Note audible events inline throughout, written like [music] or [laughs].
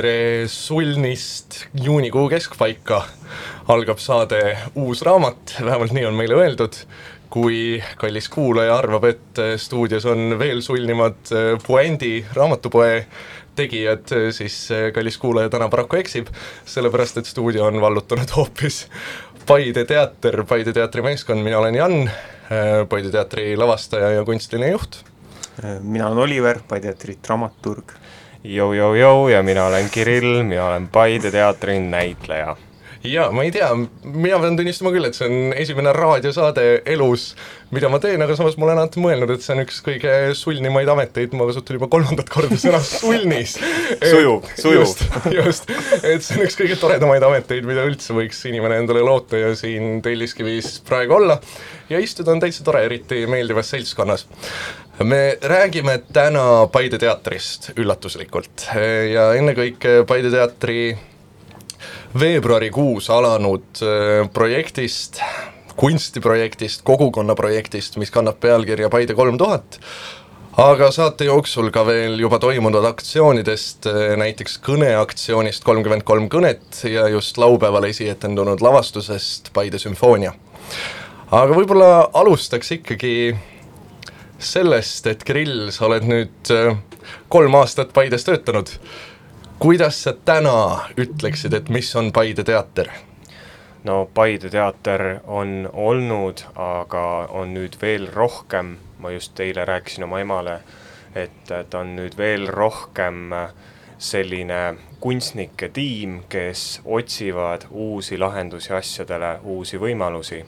tere sulnist juunikuu keskpaika algab saade Uus raamat, vähemalt nii on meile öeldud. kui kallis kuulaja arvab, et stuudios on veel sulnimad Puendi raamatupoe tegijad, siis kallis kuulaja täna paraku eksib, sellepärast et stuudio on vallutanud hoopis Paide teater, Paide teatri meeskond, mina olen Jan, Paide teatri lavastaja ja kunstiline juht. mina olen Oliver, Paide teatri dramaturg Jou-jou-jou ja mina olen Kirill, mina olen Paide teatri näitleja. jaa, ma ei tea, mina pean tunnistama küll, et see on esimene raadiosaade elus, mida ma teen, aga samas ma olen alati mõelnud, et see on üks kõige sulnimaid ameteid, ma kasutan juba kolmandat korda sõna sulnis. [laughs] Sujub, sujub. just, just, et see on üks kõige toredamaid ameteid, mida üldse võiks inimene endale loota ja siin Telliskivis praegu olla. Ja istuda on täitsa tore, eriti meeldivas seltskonnas me räägime täna Paide teatrist üllatuslikult ja ennekõike Paide teatri veebruarikuus alanud äh, projektist, kunstiprojektist, kogukonnaprojektist, mis kannab pealkirja Paide kolm tuhat, aga saate jooksul ka veel juba toimunud aktsioonidest, äh, näiteks kõneaktsioonist kolmkümmend kolm kõnet ja just laupäeval esietendunud lavastusest Paide sümfoonia. aga võib-olla alustaks ikkagi sellest, et Kirill, sa oled nüüd äh, kolm aastat Paides töötanud kuidas sa täna ütleksid, et mis on Paide teater? no Paide teater on olnud, aga on nüüd veel rohkem, ma just eile rääkisin oma emale, et ta on nüüd veel rohkem selline kunstnike tiim, kes otsivad uusi lahendusi asjadele, uusi võimalusi.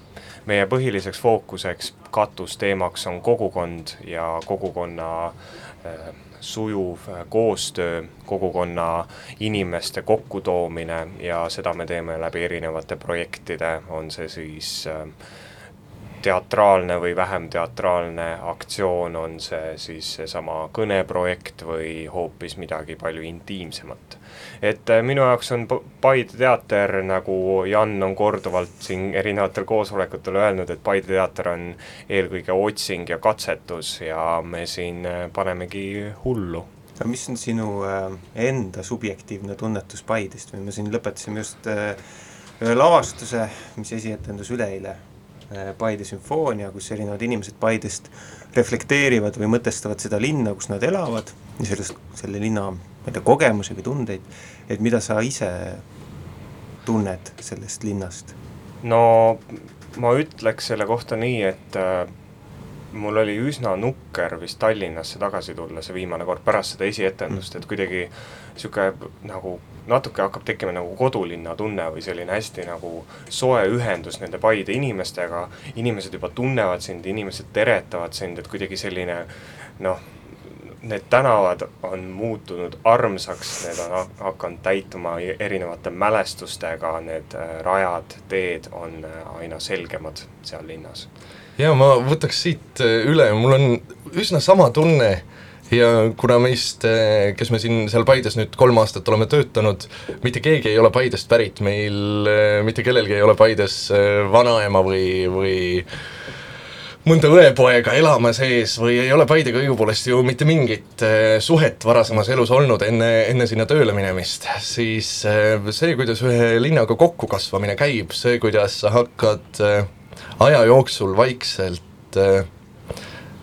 meie põhiliseks fookuseks, katusteemaks on kogukond ja kogukonna äh, sujuv äh, koostöö, kogukonna inimeste kokkutoomine ja seda me teeme läbi erinevate projektide, on see siis äh, teatraalne või vähem teatraalne aktsioon, on see siis seesama kõneprojekt või hoopis midagi palju intiimsemat. et äh, minu jaoks on Paide teater, nagu Jan on korduvalt siin erinevatel koosolekutel öelnud, et Paide teater on eelkõige otsing ja katsetus ja me siin äh, panemegi hullu. Aga mis on sinu äh, enda subjektiivne tunnetus Paidest? Või me siin lõpetasime just lavastuse, mis esietendus üleeile Paide sümfoonia, kus erinevad inimesed Paidest reflekteerivad või mõtestavad seda linna, kus nad elavad ja sellest, selle linna, ma ei tea, kogemusi või tundeid, et mida sa ise tunned sellest linnast? no ma ütleks selle kohta nii, et äh, mul oli üsna nukker vist Tallinnasse tagasi tulla see viimane kord pärast seda esietendust, et kuidagi niisugune nagu natuke hakkab tekkima nagu kodulinna tunne või selline hästi nagu soe ühendus nende Paide inimestega, inimesed juba tunnevad sind, inimesed teretavad sind, et kuidagi selline noh, need tänavad on muutunud armsaks, need on hakanud täituma erinevate mälestustega, need äh, rajad, teed on äh, aina selgemad seal linnas. ja ma võtaks siit äh, üle, mul on üsna sama tunne ja kuna meist, eh, kes me siin seal Paides nüüd kolm aastat oleme töötanud, mitte keegi ei ole Paidest pärit, meil eh, mitte kellelgi ei ole Paides eh, vanaema või, või mõnda õepoega elamas ees või ei ole Paidega õigupoolest ju mitte mingit suhet varasemas elus olnud enne, enne sinna tööle minemist, siis see, kuidas ühe linnaga kokkukasvamine käib, see, kuidas sa hakkad aja jooksul vaikselt äh,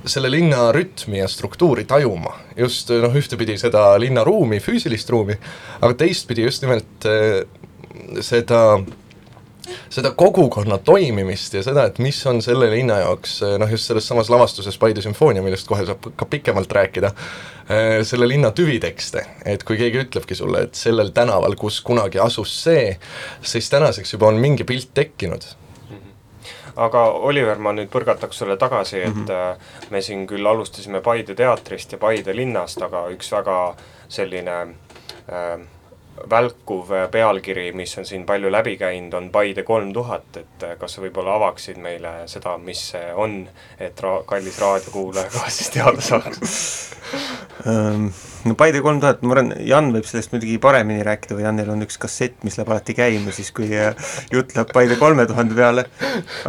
selle linna rütmi ja struktuuri tajuma, just noh, ühtepidi seda linnaruumi, füüsilist ruumi, aga teistpidi just nimelt äh, seda, seda kogukonna toimimist ja seda, et mis on selle linna jaoks noh, just selles samas lavastuses Paide sümfoonia, millest kohe saab ka pikemalt rääkida, äh, selle linna tüvitekste, et kui keegi ütlebki sulle, et sellel tänaval, kus kunagi asus see, siis tänaseks juba on mingi pilt tekkinud aga Oliver, ma nüüd põrgataks sulle tagasi, et mm -hmm. me siin küll alustasime Paide teatrist ja Paide linnast, aga üks väga selline äh, välkuv pealkiri, mis on siin palju läbi käinud, on Paide kolm tuhat, et äh, kas sa võib-olla avaksid meile seda, mis see on, et ra-, kallis raadiokuulaja ka siis teada saaks? Ehm, no Paide kolm tuhat, ma arvan, Jan võib sellest muidugi paremini rääkida või Janil on üks kassett, mis läheb alati käima siis, kui äh, jutt läheb Paide kolme tuhande peale,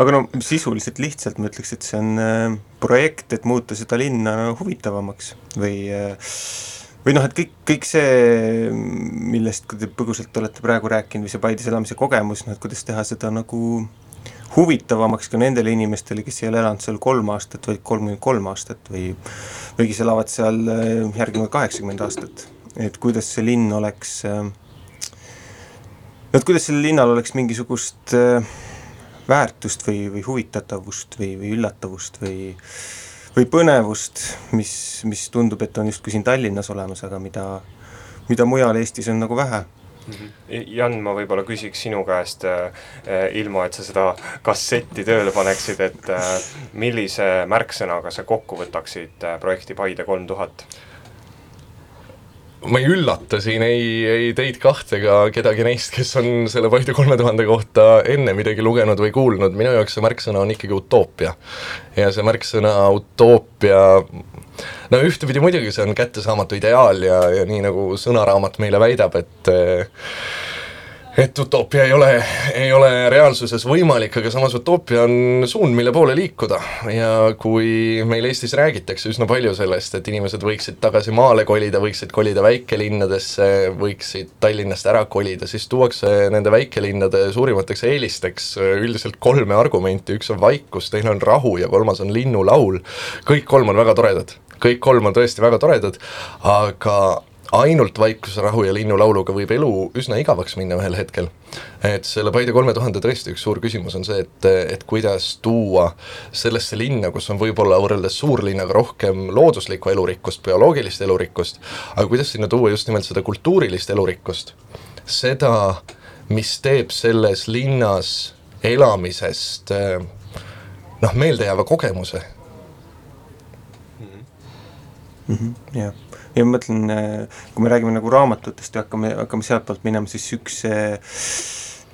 aga no sisuliselt lihtsalt ma ütleks, et see on äh, projekt, et muuta seda linna huvitavamaks või äh, või noh, et kõik, kõik see, mille millest te põgusalt olete praegu rääkinud või see Paides elamise kogemus, noh et kuidas teha seda nagu huvitavamaks ka nendele inimestele, kes ei ole elanud seal kolm aastat, vaid kolmkümmend kolm aastat või või kes elavad seal äh, järginud kaheksakümmend aastat. et kuidas see linn oleks äh, no et kuidas sellel linnal oleks mingisugust äh, väärtust või, või huvitatavust või, või üllatavust või või põnevust, mis, mis tundub, et on justkui siin Tallinnas olemas, aga mida, mida mujal Eestis on nagu vähe mhm. Jan, ma võib-olla küsiks sinu käest äh,, ilma et sa seda kassetti tööle paneksid, et äh, millise märksõnaga sa kokku võtaksid äh, projekti Paide kolm tuhat? Ma ei üllata siin ei, ei teid kahte ega kedagi neist, kes on selle Paide kolme tuhande kohta enne midagi lugenud või kuulnud, minu jaoks see märksõna on ikkagi utoopia. ja see märksõna utoopia no ühtepidi muidugi see on kättesaamatu ideaal ja, ja nii nagu sõnaraamat meile väidab, et et utoopia ei ole, ei ole reaalsuses võimalik, aga samas utoopia on suund, mille poole liikuda. Ja kui meil Eestis räägitakse üsna palju sellest, et inimesed võiksid tagasi maale kolida, võiksid kolida väikelinnadesse, võiksid Tallinnast ära kolida, siis tuuakse nende väikelinnade suurimateks eelisteks üldiselt kolme argumenti, üks on vaikus, teine on rahu ja kolmas on linnulaul. kõik kolm on väga toredad, kõik kolm on tõesti väga toredad, aga ainult Vaikuse, rahu ja linnulauluga võib elu üsna igavaks minna ühel hetkel. et selle Paide kolme tuhande tõesti üks suur küsimus on see, et, et kuidas tuua sellesse linna, kus on võib-olla võrreldes suurlinnaga rohkem looduslikku elurikkust, bioloogilist elurikkust, aga kuidas sinna tuua just nimelt seda kultuurilist elurikkust, seda, mis teeb selles linnas elamisest noh, meeldejääva kogemuse mm. -hmm. jah ja ma mõtlen, äh, kui me räägime nagu raamatutest ja hakkame, hakkame sealtpoolt minema, siis üks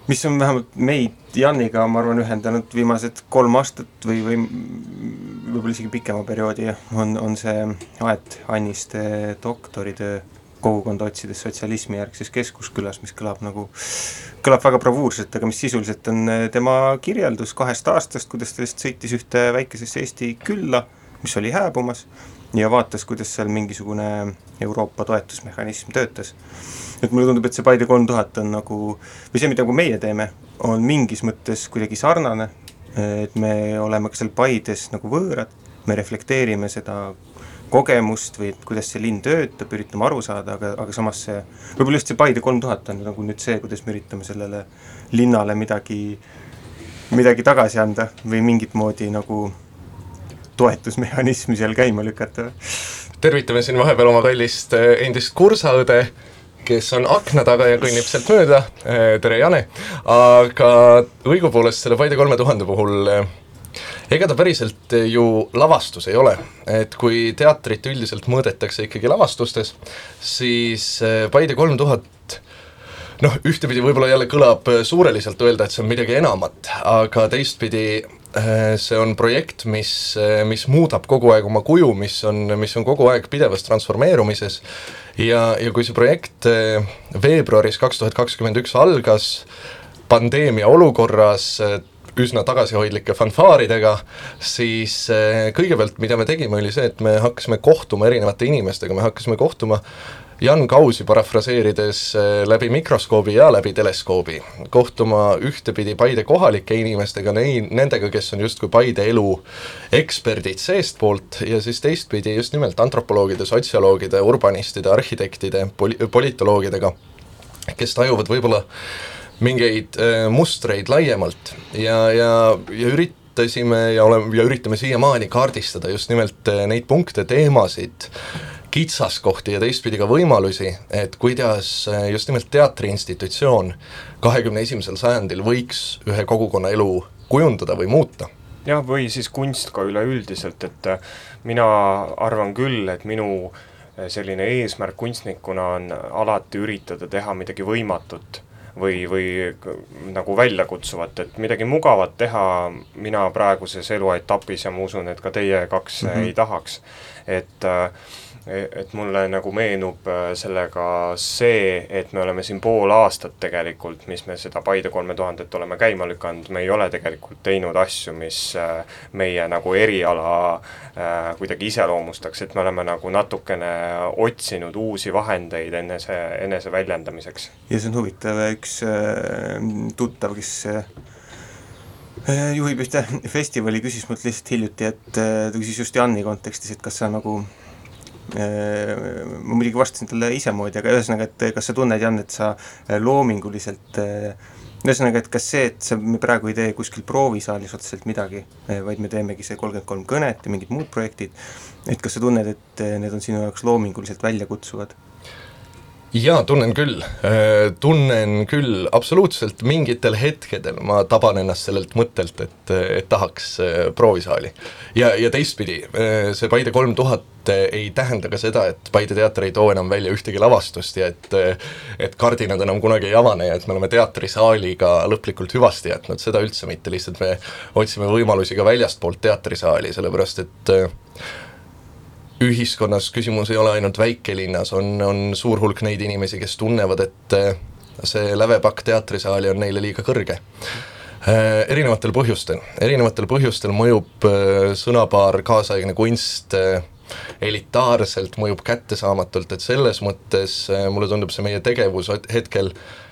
mis on vähemalt meid Janiga, ma arvan, ühendanud viimased kolm aastat või, või võib-olla isegi pikema perioodi, on, on see Aet Anniste doktoritöö kogukonda otsides sotsialismi järgses keskuskülas, mis kõlab nagu, kõlab väga bravuurselt, aga mis sisuliselt on äh, tema kirjeldus kahest aastast, kuidas ta lihtsalt sõitis ühte väikesesse Eesti külla, mis oli hääbumas ja vaatas, kuidas seal mingisugune Euroopa toetusmehhanism töötas. et mulle tundub, et see Paide kolm tuhat on nagu, või see, mida nagu meie teeme, on mingis mõttes kuidagi sarnane, et me oleme ka seal Paides nagu võõrad, me reflekteerime seda kogemust või et kuidas see linn töötab, üritame aru saada, aga, aga samas see, võib-olla just see Paide kolm tuhat on nagu nüüd see, kuidas me üritame sellele linnale midagi, midagi tagasi anda või mingit moodi nagu toetusmehhanismi seal käima lükata. tervitame siin vahepeal oma kallist eh, endist kursaõde, kes on akna taga ja kõnnib sealt mööda, eh, tere Jane, aga õigupoolest selle Paide kolme tuhande puhul eh, ega ta päriselt ju lavastus ei ole, et kui teatrit üldiselt mõõdetakse ikkagi lavastustes, siis Paide kolm tuhat noh, ühtepidi võib-olla jälle kõlab suureliselt öelda, et see on midagi enamat, aga teistpidi Äh, see on projekt, mis, äh, mis muudab kogu aeg oma kuju, mis on, mis on kogu aeg pidevas transformeerumises. Ja, ja kui see projekt äh, veebruaris kaks tuhat kakskümmend üks algas, pandeemia olukorras, üsna tagasihoidlike fanfaaridega, siis kõigepealt, mida me tegime, oli see, et me hakkasime kohtuma erinevate inimestega, me hakkasime kohtuma Jan Kausi parafraseerides eh, läbi mikroskoobi ja läbi teleskoobi, kohtuma ühtepidi Paide kohalike inimestega, nei-, nendega, kes on justkui Paide elu eksperdid seestpoolt, ja siis teistpidi just nimelt antropoloogide, sotsioloogide, urbanistide, arhitektide, poli-, politoloogidega, kes tajuvad võib-olla mingeid äh, mustreid laiemalt ja, ja, ja üritasime ja oleme, ja üritame siiamaani kaardistada just nimelt äh, neid punkte, teemasid, kitsaskohti ja teistpidi ka võimalusi, et kuidas eh, just nimelt teatriinstitutsioon kahekümne esimesel sajandil võiks ühe kogukonna elu kujundada või muuta jah, või siis kunst ka üleüldiselt, et eh, mina arvan küll, et minu eh, selline eesmärk kunstnikuna on alati üritada teha midagi võimatut või, või nagu väljakutsuvat, et midagi mugavat teha mina praeguses eluetapis ja ma usun, et ka teie kaks mm -hmm. ei tahaks. et äh, et mulle nagu meenub äh, sellega see, et me oleme siin pool aastat tegelikult, mis me seda Paide kolme tuhandet oleme käima lükanud, me ei ole tegelikult teinud asju, mis äh, meie nagu eriala äh, kuidagi iseloomustaks, et me oleme nagu natukene otsinud uusi vahendeid enese, enese väljendamiseks. ja see on huvitav, üks tuttav, kes juhib ühte festivali, küsis mult lihtsalt hiljuti, et ta küsis just Janni kontekstis, et kas sa nagu ma muidugi vastasin talle isemoodi, aga ühesõnaga, et kas sa tunned, Jan, et sa äh, loominguliselt äh, ühesõnaga, et kas see, et sa, me praegu ei tee kuskil proovisaalis otseselt midagi, vaid me teemegi see kolmkümmend kolm kõnet ja mingid muud projektid, et kas sa tunned, et need on sinu jaoks loominguliselt väljakutsuvad? Jaa, tunnen küll, tunnen küll, absoluutselt mingitel hetkedel ma taban ennast sellelt mõttelt, et, et tahaks proovisaali. ja, ja teistpidi, see Paide kolm tuhat ei tähenda ka seda, et Paide teater ei too enam välja ühtegi lavastust ja et et kardinad enam kunagi ei avane ja et me oleme teatrisaaliga lõplikult hüvasti jätnud, seda üldse mitte, lihtsalt me otsime võimalusi ka väljastpoolt teatrisaali, sellepärast et ühiskonnas küsimus ei ole ainult väikelinnas, on, on suur hulk neid inimesi, kes tunnevad, et eh, see lävepakk teatrisaali on neile liiga kõrge. Eh, erinevatel põhjustel, erinevatel põhjustel mõjub eh, sõnapaar kaasaegne kunst elitaarselt, mõjub kättesaamatult, et selles mõttes mulle tundub see meie tegevus hetkel äh,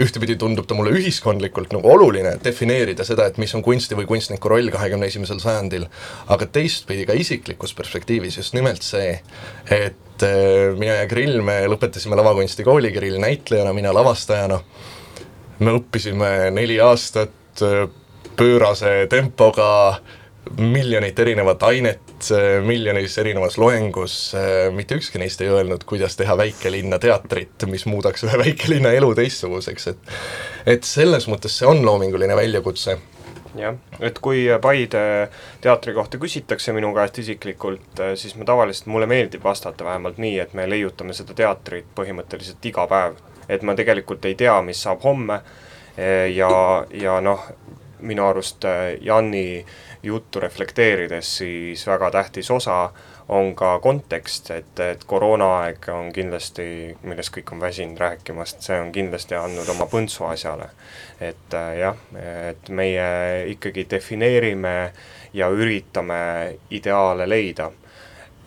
ühtepidi tundub ta mulle ühiskondlikult nagu oluline defineerida seda, et mis on kunsti või kunstniku roll kahekümne esimesel sajandil, aga teistpidi ka isiklikus perspektiivis just nimelt see, et äh, mina ja Grill, me lõpetasime lavakunstikooli, Grill näitlejana, mina lavastajana, me õppisime neli aastat äh, pöörase tempoga äh, miljonit erinevat ainet miljonis erinevas loengus, mitte ükski neist ei öelnud, kuidas teha väikelinna teatrit, mis muudaks ühe [laughs] väikelinna elu teistsuguseks, et et selles mõttes see on loominguline väljakutse jah, et kui Paide teatri kohta küsitakse minu käest isiklikult, siis ma tavaliselt, mulle meeldib vastata vähemalt nii, et me leiutame seda teatrit põhimõtteliselt iga päev. et ma tegelikult ei tea, mis saab homme ja, ja noh, minu arust Janni juttu reflekteerides, siis väga tähtis osa on ka kontekst, et, et koroonaaeg on kindlasti, millest kõik on väsinud rääkimast, see on kindlasti andnud oma põntsu asjale. et äh, jah, et meie ikkagi defineerime ja üritame ideaale leida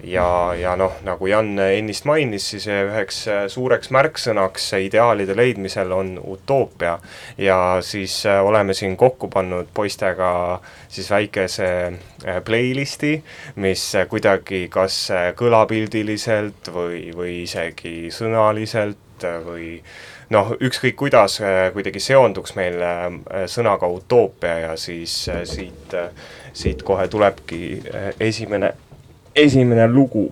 ja, ja noh, nagu Jan ennist mainis, siis üheks suureks märksõnaks ideaalide leidmisel on utoopia. ja siis äh, oleme siin kokku pannud poistega siis väikese playlist'i, mis kuidagi kas kõlapildiliselt või, või isegi sõnaliselt või noh, ükskõik kuidas kuidagi seonduks meil sõnaga utoopia ja siis siit, siit kohe tulebki esimene esimene lugu.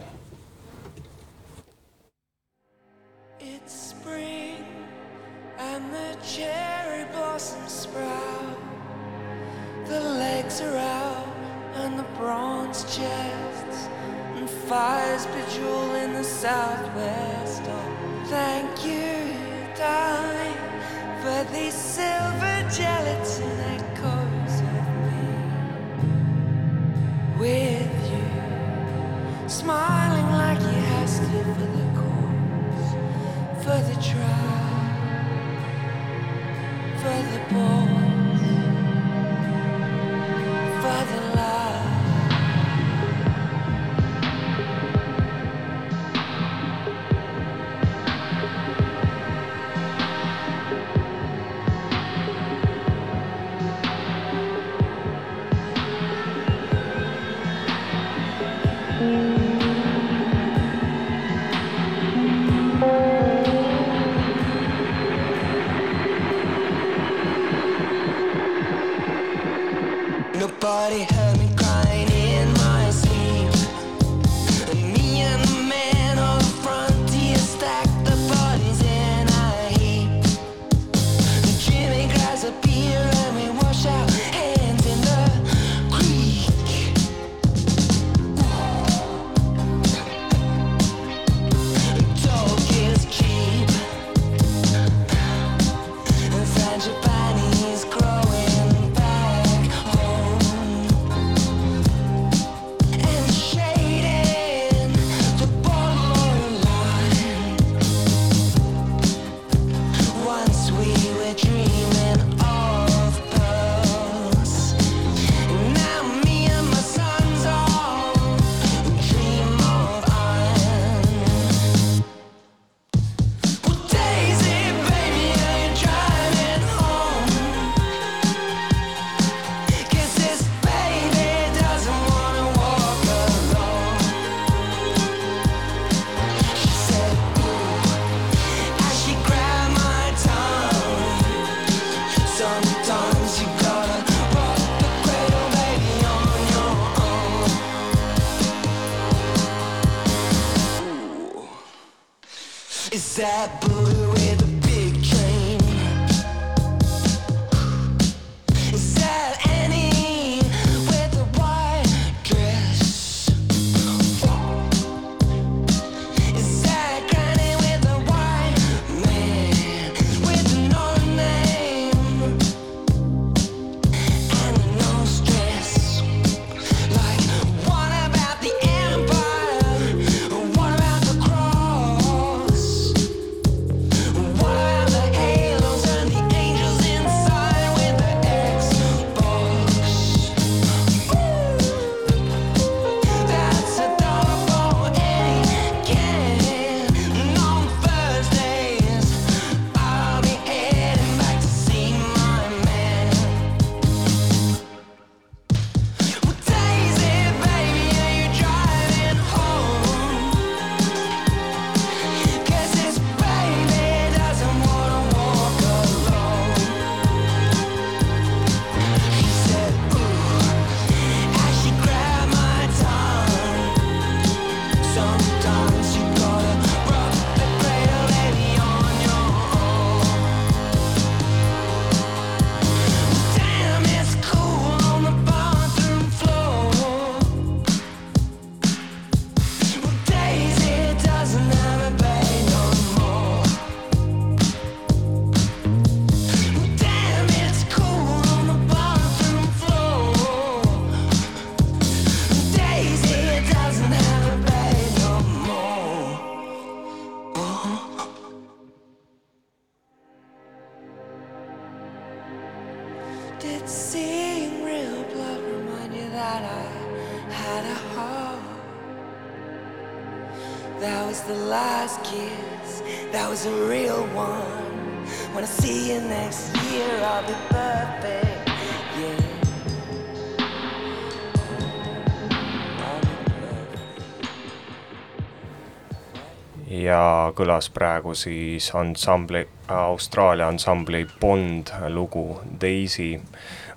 Kõlas praegu siis ansambli, Austraalia ansambli Bond lugu Daisy.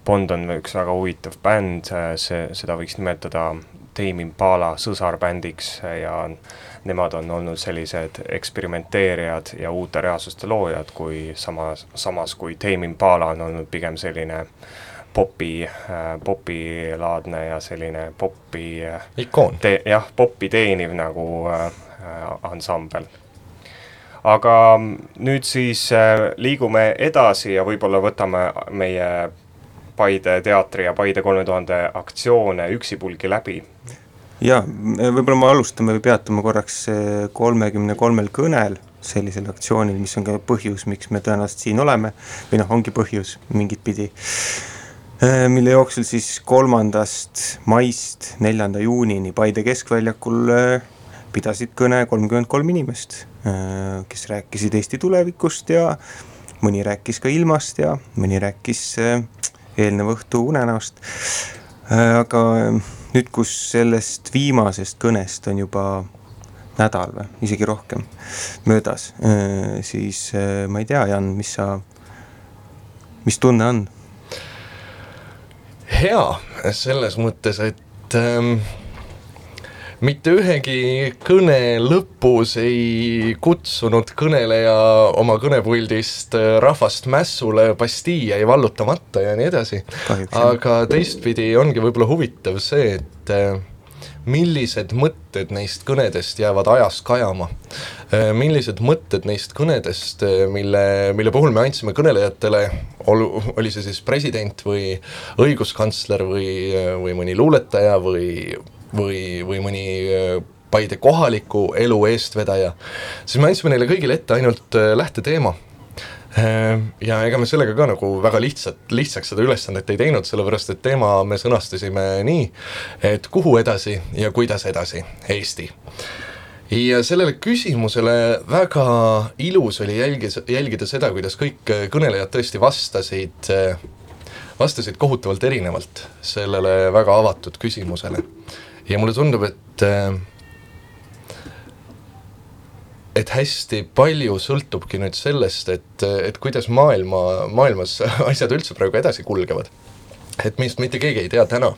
Bond on üks väga huvitav bänd, see, seda võiks nimetada Tame Impala sõsarbändiks ja nemad on olnud sellised eksperimenteerijad ja uute reaalsuste loojad, kui samas, samas kui Tame Impala on olnud pigem selline popi, popilaadne ja selline popi ikoon. jah, popi teeniv nagu äh, ansambel. Aga nüüd siis äh, liigume edasi ja võib-olla võtame meie Paide teatri ja Paide kolme tuhande aktsioone üksipulgi läbi. jaa, võib-olla me alustame või peatume korraks eh, kolmekümne kolmel kõnel sellisel aktsioonil, mis on ka põhjus, miks me tõenäoliselt siin oleme, või noh, ongi põhjus mingit pidi, mille jooksul siis kolmandast maist neljanda juunini Paide keskväljakul pidasid kõne kolmkümmend kolm inimest, kes rääkisid Eesti tulevikust ja mõni rääkis ka ilmast ja mõni rääkis eh, eelneva õhtu unenäost, aga nüüd, kus sellest viimasest kõnest on juba nädal või isegi rohkem möödas, siis ma ei tea, Jan, mis sa, mis tunne on? hea, selles mõttes, et ähm, mitte ühegi kõne lõpus ei kutsunud kõneleja oma kõnepuldist rahvast mässule, Bastille jäi vallutamata ja nii edasi. aga teistpidi ongi võib-olla huvitav see, et äh, millised mõtted neist kõnedest jäävad ajas kajama. millised mõtted neist kõnedest, mille, mille puhul me andsime kõnelejatele, olu-, oli see siis president või õiguskantsler või, või mõni luuletaja või, või, või mõni Paide kohaliku elu eestvedaja, siis me andsime neile kõigile ette ainult lähteteema ja ega me sellega ka nagu väga lihtsalt, lihtsaks seda ülesannet ei teinud, sellepärast et teema me sõnastasime nii, et kuhu edasi ja kuidas edasi Eesti. ja sellele küsimusele väga ilus oli jälgis, jälgida seda, kuidas kõik kõnelejad tõesti vastasid, vastasid kohutavalt erinevalt sellele väga avatud küsimusele. Ja mulle tundub, et et hästi palju sõltubki nüüd sellest, et, et kuidas maailma, maailmas [laughs] asjad üldse praegu edasi kulgevad. et meist mitte keegi ei tea täna,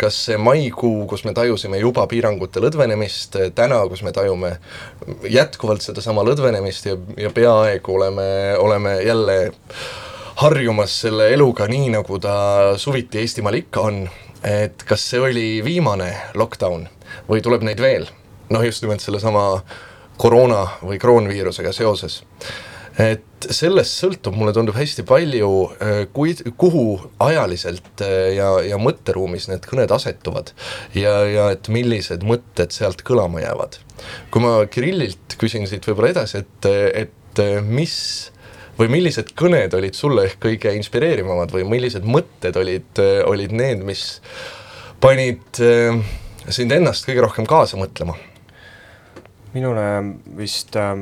kas see maikuu, kus me tajusime juba piirangute lõdvenemist, täna, kus me tajume jätkuvalt sedasama lõdvenemist ja, ja peaaegu oleme, oleme jälle harjumas selle eluga nii, nagu ta suviti Eestimaal ikka on, et kas see oli viimane lockdown või tuleb neid veel? noh, just nimelt sellesama koroona või kroonviirusega seoses et sellest sõltub, mulle tundub hästi palju, kui, kuhu ajaliselt äh, ja, ja mõtteruumis need kõned asetuvad ja, ja et millised mõtted sealt kõlama jäävad. kui ma Kirillilt küsin siit võib-olla edasi, et, et mis või millised kõned olid sulle ehk kõige inspireerivamad või millised mõtted olid, olid need, mis panid äh, sind ennast kõige rohkem kaasa mõtlema? minule vist äh,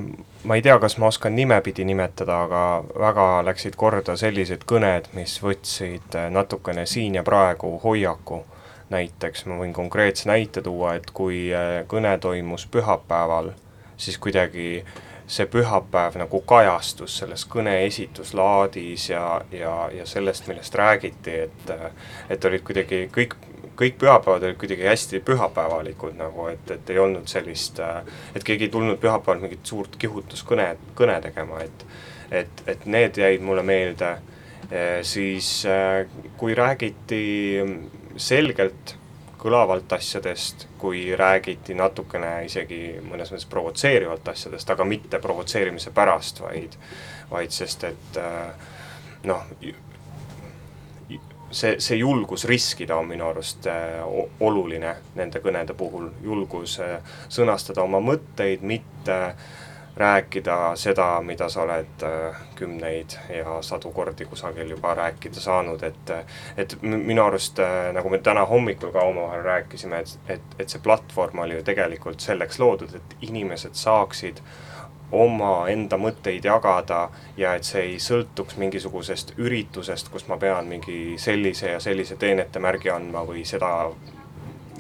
ma ei tea, kas ma oskan nimepidi nimetada, aga väga läksid korda sellised kõned, mis võtsid äh, natukene siin ja praegu hoiaku. näiteks ma võin konkreetse näite tuua, et kui äh, kõne toimus pühapäeval, siis kuidagi see pühapäev nagu kajastus selles kõne esituslaadis ja, ja, ja sellest, millest räägiti, et et olid kuidagi kõik kõik pühapäevad olid kuidagi hästi pühapäevalikud nagu, et, et ei olnud sellist, et keegi ei tulnud pühapäeval mingit suurt kihutuskõne, kõne tegema, et et, et need jäid mulle meelde, siis kui räägiti selgelt kõlavalt asjadest, kui räägiti natukene isegi mõnes mõttes provotseerivalt asjadest, aga mitte provotseerimise pärast, vaid vaid sest, et noh, see, see julgus riskida on minu arust äh, oluline nende kõnede puhul, julgus äh, sõnastada oma mõtteid, mitte rääkida seda, mida sa oled äh, kümneid ja sadu kordi kusagil juba rääkida saanud, et et minu arust, nagu me täna hommikul ka omavahel rääkisime, et, et, et see platvorm oli ju tegelikult selleks loodud, et inimesed saaksid omaenda mõtteid jagada ja et see ei sõltuks mingisugusest üritusest, kus ma pean mingi sellise ja sellise teenetemärgi andma või seda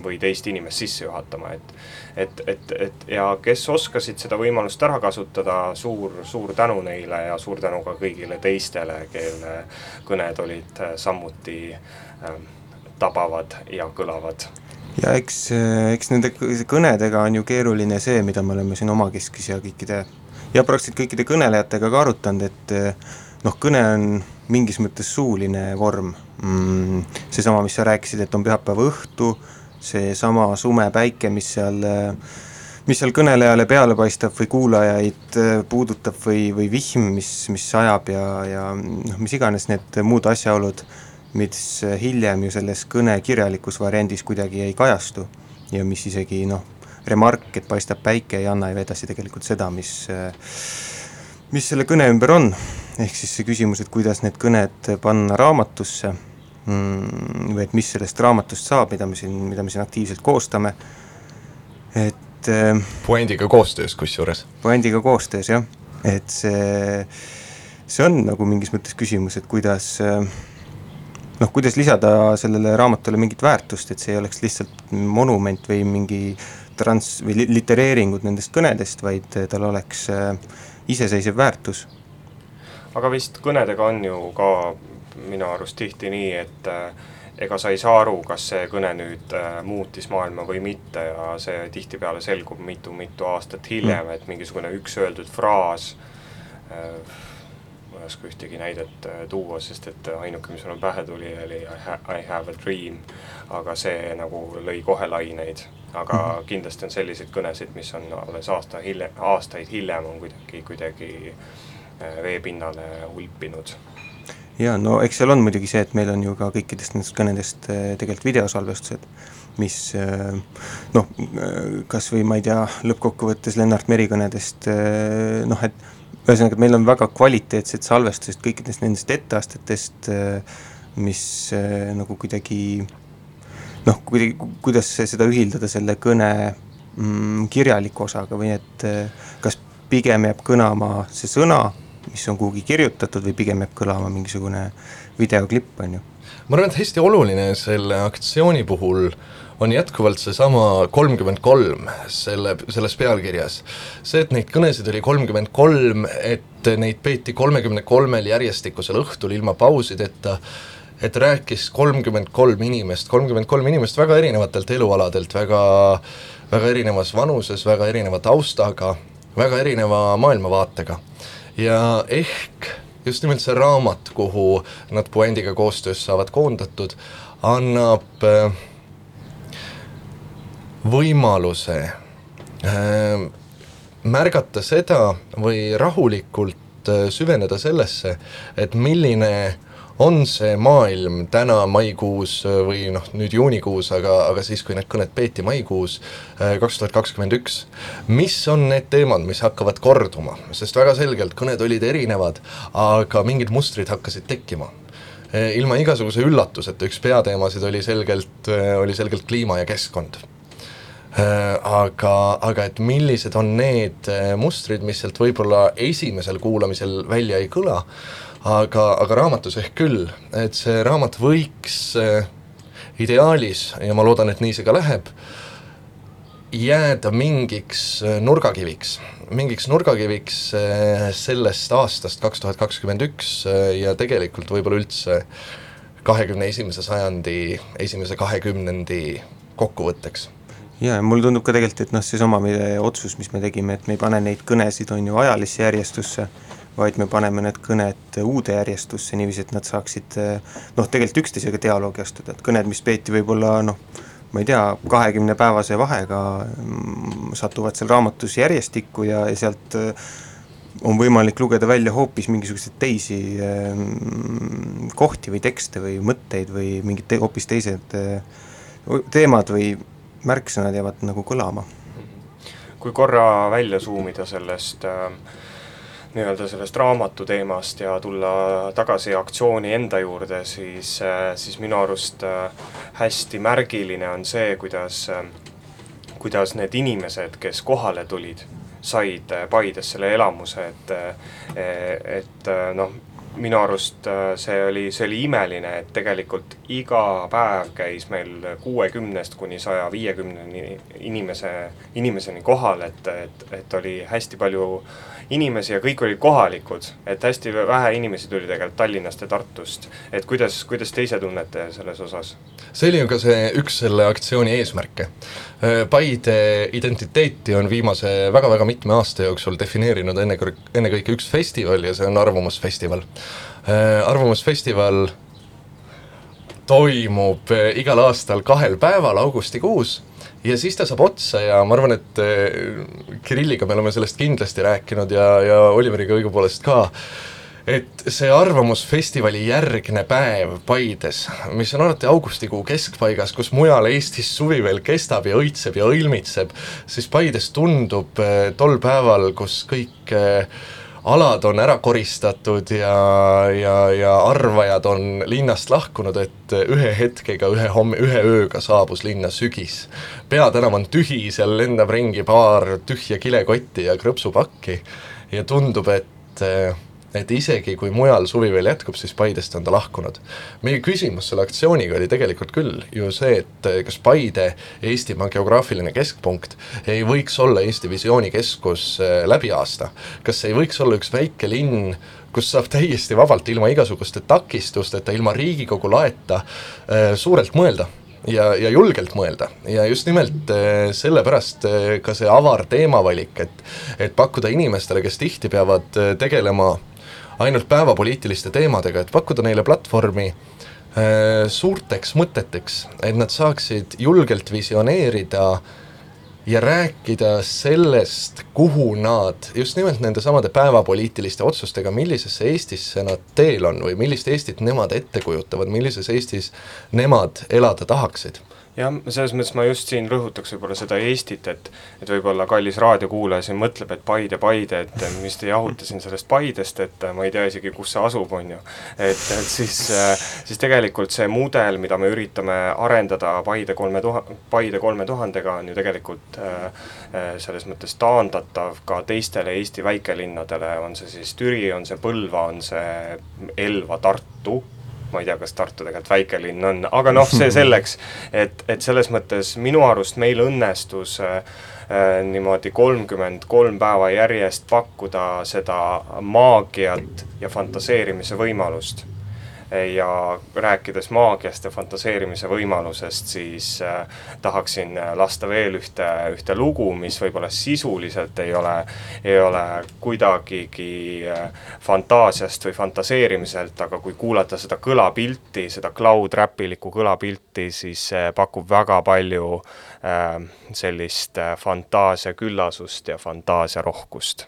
või teist inimest sisse juhatama, et et, et, et ja kes oskasid seda võimalust ära kasutada, suur, suur tänu neile ja suur tänu ka kõigile teistele, kelle kõned olid samuti äh, tabavad ja kõlavad ja eks, eks nende kõnedega on ju keeruline see, mida me oleme siin omakeskis ja kõikide ja praktiliselt kõikide kõnelejatega ka arutanud, et noh, kõne on mingis mõttes suuline vorm mm,. seesama, mis sa rääkisid, et on pühapäeva õhtu, seesama sume päike, mis seal mis seal kõnelejale peale paistab või kuulajaid puudutab või, või vihm, mis, mis sajab ja, ja noh, mis iganes need muud asjaolud mis hiljem ju selles kõne kirjalikus variandis kuidagi ei kajastu ja mis isegi noh, remark, et paistab päike, ei anna ju edasi tegelikult seda, mis mis selle kõne ümber on, ehk siis see küsimus, et kuidas need kõned panna raamatusse või et mis sellest raamatust saab, mida me siin, mida me siin aktiivselt koostame, et puändiga koostöös kusjuures. puändiga koostöös jah, et see, see on nagu mingis mõttes küsimus, et kuidas äh, noh, kuidas lisada sellele raamatule mingit väärtust, et see ei oleks lihtsalt monument või mingi trans- või litereeringud nendest kõnedest, vaid tal oleks äh, iseseisev väärtus. aga vist kõnedega on ju ka minu arust tihti nii, et äh, ega sa ei saa aru, kas see kõne nüüd äh, muutis maailma või mitte ja see tihtipeale selgub mitu-mitu aastat hiljem mm., et mingisugune üks öeldud fraas äh, ma ei oska ühtegi näidet tuua, sest et ainuke, mis mulle pähe tuli, oli I, ha I have a dream. aga see nagu lõi kohe laineid, aga mm -hmm. kindlasti on selliseid kõnesid, mis on alles aasta hiljem, aastaid hiljem on kuidagi, kuidagi veepinnale ulpinud jaa, no eks seal on muidugi see, et meil on ju ka kõikidest nendest kõnedest äh, tegelikult videosalvestused, mis noh, kas või ma ei tea, lõppkokkuvõttes Lennart Meri kõnedest noh, et ühesõnaga, et meil on väga kvaliteetsed salvestused kõikidest nendest etteastetest, mis äh, nagu kuidagi noh, kuidagi, kuidas seda ühildada selle kõne mm, kirjaliku osaga või et äh, kas pigem jääb kõlama see sõna, mis on kuhugi kirjutatud või pigem jääb kõlama mingisugune videoklipp, on ju. ma arvan, et hästi oluline selle aktsiooni puhul on jätkuvalt seesama kolmkümmend kolm selle, selles pealkirjas. see, et neid kõnesid oli kolmkümmend kolm, et neid peeti kolmekümne kolmel järjestikusel õhtul ilma pausideta, et rääkis kolmkümmend kolm inimest, kolmkümmend kolm inimest väga erinevatelt elualadelt, väga, väga erinevas vanuses, väga erineva taustaga, väga erineva maailmavaatega. Ja ehk just nimelt see raamat, kuhu nad puändiga koostöös saavad koondatud, annab äh, võimaluse äh, märgata seda või rahulikult äh, süveneda sellesse, et milline on see maailm täna maikuus äh, või noh, nüüd juunikuus, aga, aga siis, kui need kõned peeti maikuus äh, kaks tuhat kakskümmend üks, mis on need teemad, mis hakkavad korduma, sest väga selgelt kõned olid erinevad, aga mingid mustrid hakkasid tekkima. Äh, ilma igasuguse üllatuseta, üks peateemasid oli selgelt, oli selgelt kliima ja keskkond. Aga, aga et millised on need mustrid, mis sealt võib-olla esimesel kuulamisel välja ei kõla, aga, aga raamatus ehk küll, et see raamat võiks äh, ideaalis, ja ma loodan, et nii see ka läheb, jääda mingiks nurgakiviks, mingiks nurgakiviks sellest aastast kaks tuhat kakskümmend üks ja tegelikult võib-olla üldse kahekümne esimese sajandi esimese kahekümnendi kokkuvõtteks. Ja, ja mulle tundub ka tegelikult, et noh, seesama otsus, mis me tegime, et me ei pane neid kõnesid, on ju, ajalisse järjestusse, vaid me paneme need kõned uude järjestusse niiviisi, et nad saaksid noh, tegelikult üksteisega dialoogi astuda, et kõned, mis peeti võib-olla noh, ma ei tea, kahekümnepäevase vahega mm, satuvad seal raamatus järjestikku ja, ja sealt äh, on võimalik lugeda välja hoopis mingisuguseid teisi äh, kohti või tekste või mõtteid või mingid te, hoopis teised teemad või märksõnad jäävad nagu kõlama. kui korra välja suumida sellest äh, nii-öelda sellest raamatu teemast ja tulla tagasi aktsiooni enda juurde, siis, äh, siis minu arust äh, hästi märgiline on see, kuidas, äh, kuidas need inimesed, kes kohale tulid, said Paides selle elamuse, et, et noh, minu arust äh, see oli, see oli imeline, et tegelikult iga päev käis meil kuuekümnest kuni saja viiekümneni inimese, inimeseni kohal, et, et, et oli hästi palju inimesi ja kõik olid kohalikud, et hästi vähe inimesi tuli tegelikult Tallinnast ja Tartust. et kuidas, kuidas te ise tunnete selles osas? see oli ju ka see üks selle aktsiooni eesmärke. Äh, Paide identiteeti on viimase väga-väga mitme aasta jooksul defineerinud ennekõike, ennekõike üks festival ja see on Arvamusfestival. Äh, arvamusfestival toimub äh, igal aastal kahel päeval augustikuus ja siis ta saab otsa ja ma arvan, et Kirilliga me oleme sellest kindlasti rääkinud ja, ja Oliveriga õigupoolest ka, et see Arvamusfestivali järgne päev Paides, mis on alati augustikuu keskpaigas, kus mujal Eestis suvi veel kestab ja õitseb ja õilmitseb, siis Paides tundub eh, tol päeval, kus kõik eh, alad on ära koristatud ja, ja, ja arvajad on linnast lahkunud, et ühe hetkega, ühe homme, ühe ööga saabus linna sügis. peatänav on tühi, seal lendab ringi paar tühja kilekotti ja krõpsupakki ja tundub, et eh, et isegi kui mujal suvi veel jätkub, siis Paidest on ta lahkunud. meie küsimus selle aktsiooniga oli tegelikult küll ju see, et kas Paide, Eestimaa geograafiline keskpunkt, ei võiks olla Eesti visioonikeskus äh, läbi aasta. kas ei võiks olla üks väike linn, kus saab täiesti vabalt, ilma igasuguste takistusteta, ilma Riigikogu laeta äh, suurelt mõelda ja, ja julgelt mõelda ja just nimelt sellepärast ka see avar teemavalik, et et pakkuda inimestele, kes tihti peavad tegelema ainult päevapoliitiliste teemadega, et pakkuda neile platvormi äh, suurteks mõteteks, et nad saaksid julgelt visioneerida ja rääkida sellest, kuhu nad just nimelt nendesamade päevapoliitiliste otsustega, millisesse Eestisse nad teel on või millist Eestit nemad ette kujutavad, millises Eestis nemad elada tahaksid jah, selles mõttes ma just siin rõhutaks võib-olla seda Eestit, et et võib-olla kallis raadiokuulaja siin mõtleb, et Paide, Paide, et mis te jahute siin sellest Paidest, et ma ei tea isegi, kus see asub, on ju. et, et siis, siis tegelikult see mudel, mida me üritame arendada Paide kolme tuha-, Paide kolme tuhandega, on ju tegelikult äh, selles mõttes taandatav ka teistele Eesti väikelinnadele, on see siis Türi, on see Põlva, on see Elva, Tartu ma ei tea, kas Tartu tegelikult väikelinn on, aga noh, see [laughs] selleks, et, et selles mõttes minu arust meil õnnestus äh, äh, niimoodi kolmkümmend kolm päeva järjest pakkuda seda maagiat ja fantaseerimise võimalust ja rääkides maagiast ja fantaseerimise võimalusest, siis äh, tahaksin äh, lasta veel ühte, ühte lugu, mis võib-olla sisuliselt ei ole, ei ole kuidagigi äh, fantaasiast või fantaseerimiselt, aga kui kuulata seda kõlapilti, seda cloud-räpilikku kõlapilti, siis see pakub väga palju sellist fantaasiaküllasust ja fantaasiarohkust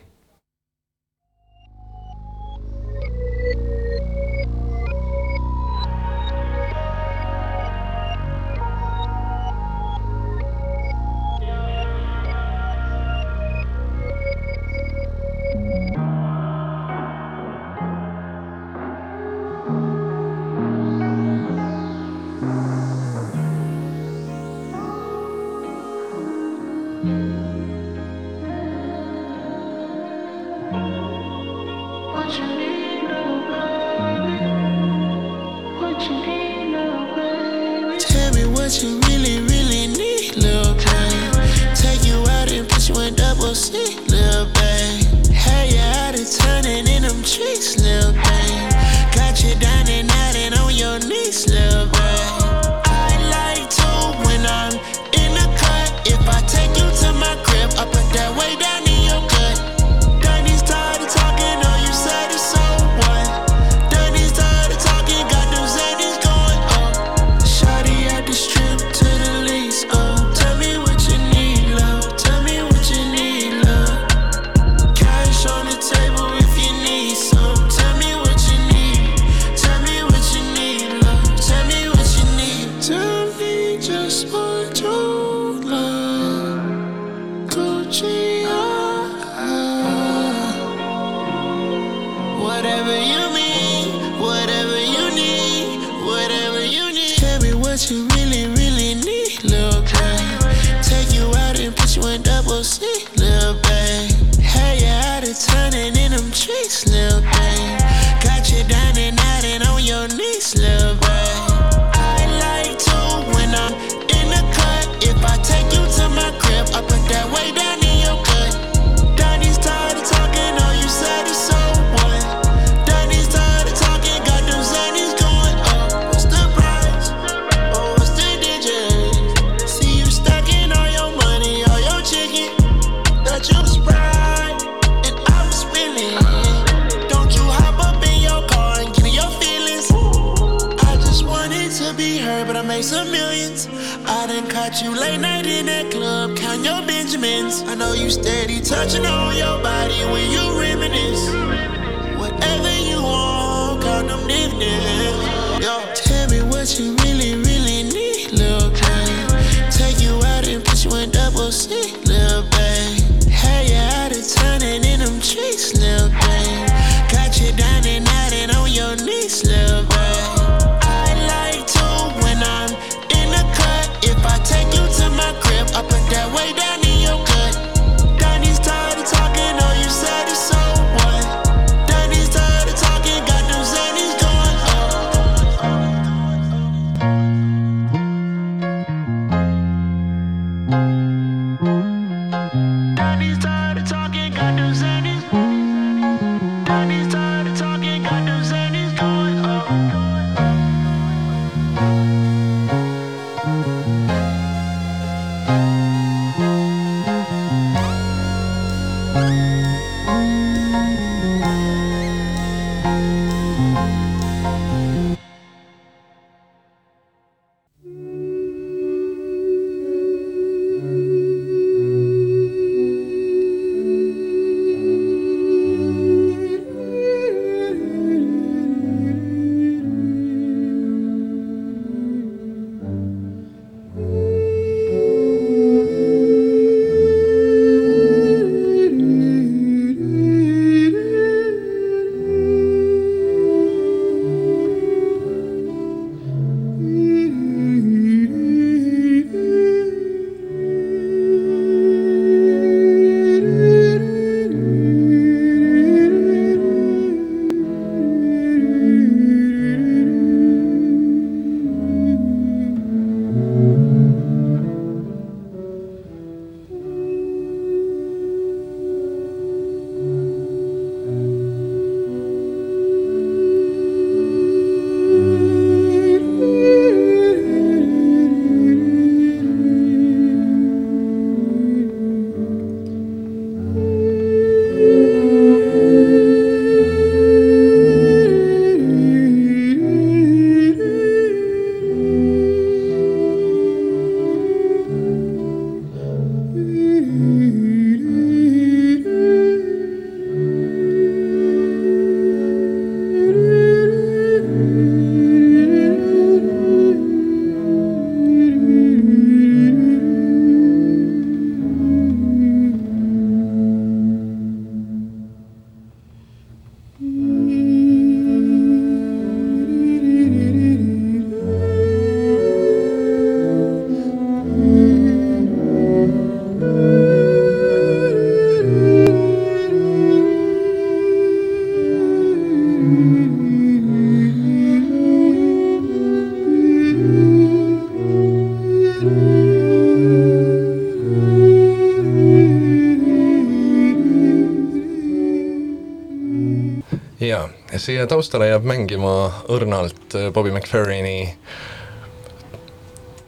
siia taustale jääb mängima õrnalt äh, Bobby McFerrini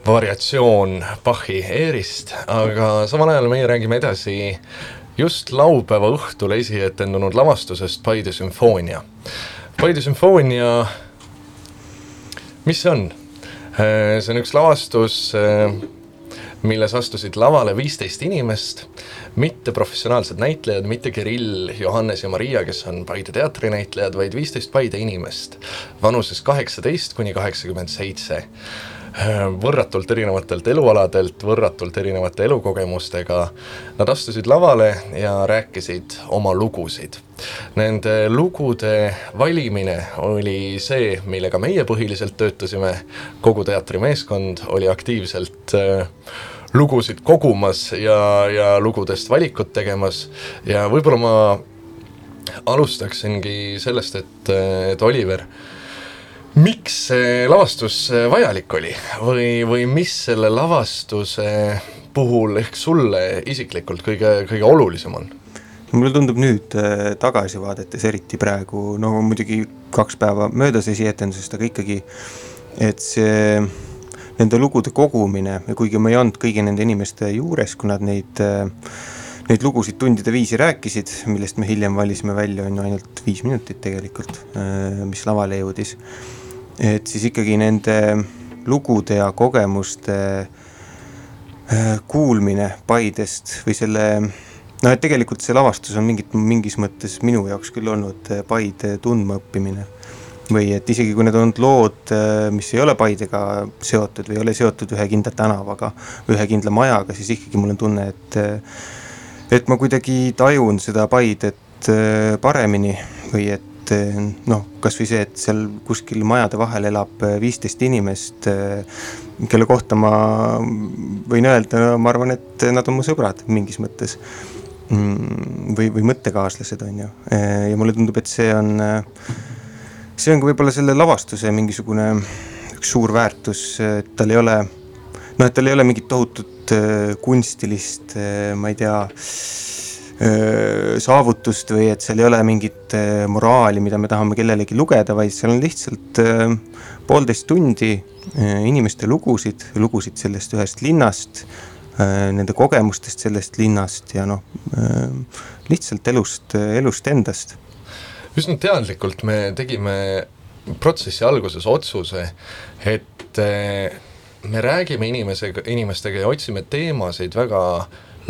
variatsioon Bachi Eerist, aga samal ajal meie räägime edasi just laupäeva õhtul esietendunud lavastusest Paide sümfoonia. Paide sümfoonia, mis see on? Äh, see on üks lavastus, äh, milles astusid lavale viisteist inimest, mitte professionaalsed näitlejad, mitte Kirill, Johannes ja Maria, kes on Paide teatrinäitlejad, vaid viisteist Paide inimest vanuses kaheksateist kuni kaheksakümmend seitse võrratult erinevatelt elualadelt, võrratult erinevate elukogemustega. Nad astusid lavale ja rääkisid oma lugusid. Nende lugude valimine oli see, millega meie põhiliselt töötasime, kogu teatrimeeskond oli aktiivselt äh, lugusid kogumas ja, ja lugudest valikut tegemas ja võib-olla ma alustaksingi sellest, et, et Oliver, miks see lavastus vajalik oli või, või mis selle lavastuse puhul ehk sulle isiklikult kõige, kõige olulisem on? mulle tundub nüüd äh, tagasi vaadates, eriti praegu, no muidugi kaks päeva möödas esietendusest, aga ikkagi, et see nende lugude kogumine kuigi ma ei olnud kõigi nende inimeste juures, kui nad neid, neid lugusid tundide viisi rääkisid, millest me hiljem valisime välja, on ju ainult viis minutit tegelikult, mis lavale jõudis. et siis ikkagi nende lugude ja kogemuste kuulmine Paidest või selle noh, et tegelikult see lavastus on mingit, mingis mõttes minu jaoks küll olnud Paide tundmaõppimine või et isegi kui need on lood, mis ei ole Paidega seotud või ei ole seotud ühe kindla tänavaga, ühe kindla majaga, siis ikkagi mul on tunne, et et ma kuidagi tajun seda Paidet paremini või et noh, kasvõi see, et seal kuskil majade vahel elab viisteist inimest, kelle kohta ma võin öelda, ma arvan, et nad on mu sõbrad mingis mõttes. või, või mõttekaaslased, on ju, ja mulle tundub, et see on see on ka võib-olla selle lavastuse mingisugune üks suur väärtus, et tal ei ole noh, et tal ei ole mingit tohutut äh, kunstilist äh,, ma ei tea äh,, saavutust või et seal ei ole mingit moraali, mida me tahame kellelegi lugeda, vaid seal on lihtsalt poolteist tundi inimeste lugusid, lugusid sellest ühest linnast nende kogemustest sellest linnast ja noh lihtsalt elust, elust endast üsna teadlikult me tegime protsessi alguses otsuse, et eh, me räägime inimesega, inimestega ja otsime teemasid väga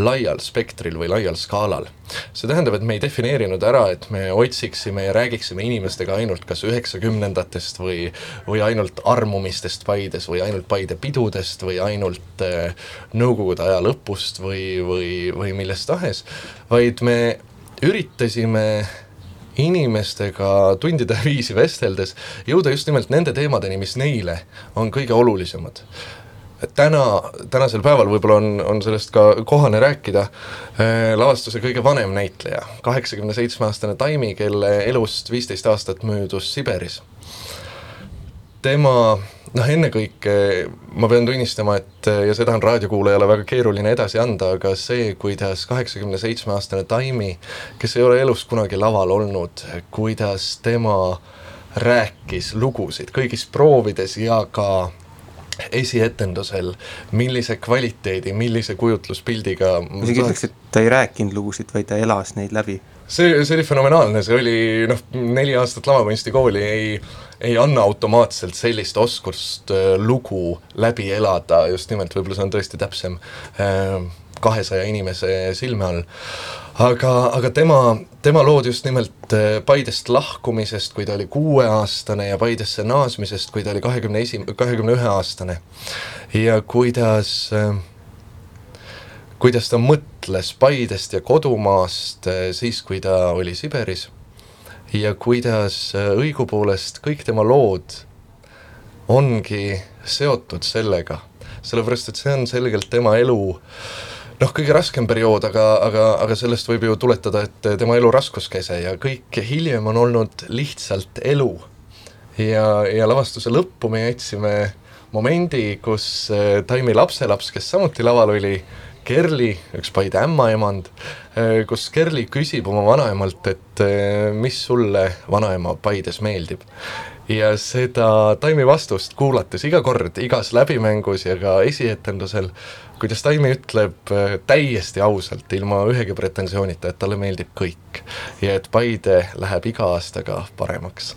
laial spektril või laial skaalal. see tähendab, et me ei defineerinud ära, et me otsiksime ja räägiksime inimestega ainult kas üheksakümnendatest või, või ainult armumistest Paides või ainult Paide pidudest või ainult eh, Nõukogude aja lõpust või, või, või millest tahes, vaid me üritasime inimestega tundide [laughs] viisi vesteldes jõuda just nimelt nende teemadeni, mis neile on kõige olulisemad. täna, tänasel päeval võib-olla on, on sellest ka kohane rääkida äh,, lavastuse kõige vanem näitleja, kaheksakümne seitsme aastane Taimi, kelle elust viisteist aastat möödus Siberis. tema noh, ennekõike ma pean tunnistama, et ja seda on raadiokuulajale väga keeruline edasi anda, aga see, kuidas kaheksakümne seitsme aastane Taimi, kes ei ole elus kunagi laval olnud, kuidas tema rääkis lugusid kõigis proovides ja ka esietendusel, millise kvaliteedi, millise kujutluspildiga ma isegi ütleks, et ta ei rääkinud lugusid, vaid ta elas neid läbi. see, see oli fenomenaalne, see oli noh, neli aastat lavakunstikooli ei, ei anna automaatselt sellist oskust äh, lugu läbi elada, just nimelt võib-olla see on tõesti täpsem äh, kahesaja inimese silme all. aga, aga tema, tema lood just nimelt äh, Paidest lahkumisest, kui ta oli kuueaastane ja Paidesse naasmisest, kui ta oli kahekümne esi-, kahekümne ühe aastane. ja kuidas äh, kuidas ta mõtles Paidest ja kodumaast siis, kui ta oli Siberis ja kuidas äh, õigupoolest kõik tema lood ongi seotud sellega, sellepärast et see on selgelt tema elu noh, kõige raskem periood, aga, aga, aga sellest võib ju tuletada, et tema elu raskuskese ja kõik hiljem on olnud lihtsalt elu. ja, ja lavastuse lõppu me jätsime momendi, kus äh, Taimi lapselaps, kes samuti laval oli, Kerli, üks Paide ämmaemand, kus Kerli küsib oma vanaemalt, et eh, mis sulle, vanaema, Paides meeldib. ja seda Taimi vastust kuulates iga kord, igas läbimängus ja ka esietendusel, kuidas Taimi ütleb eh, täiesti ausalt, ilma ühegi pretensioonita, et talle meeldib kõik. ja et Paide läheb iga aastaga paremaks.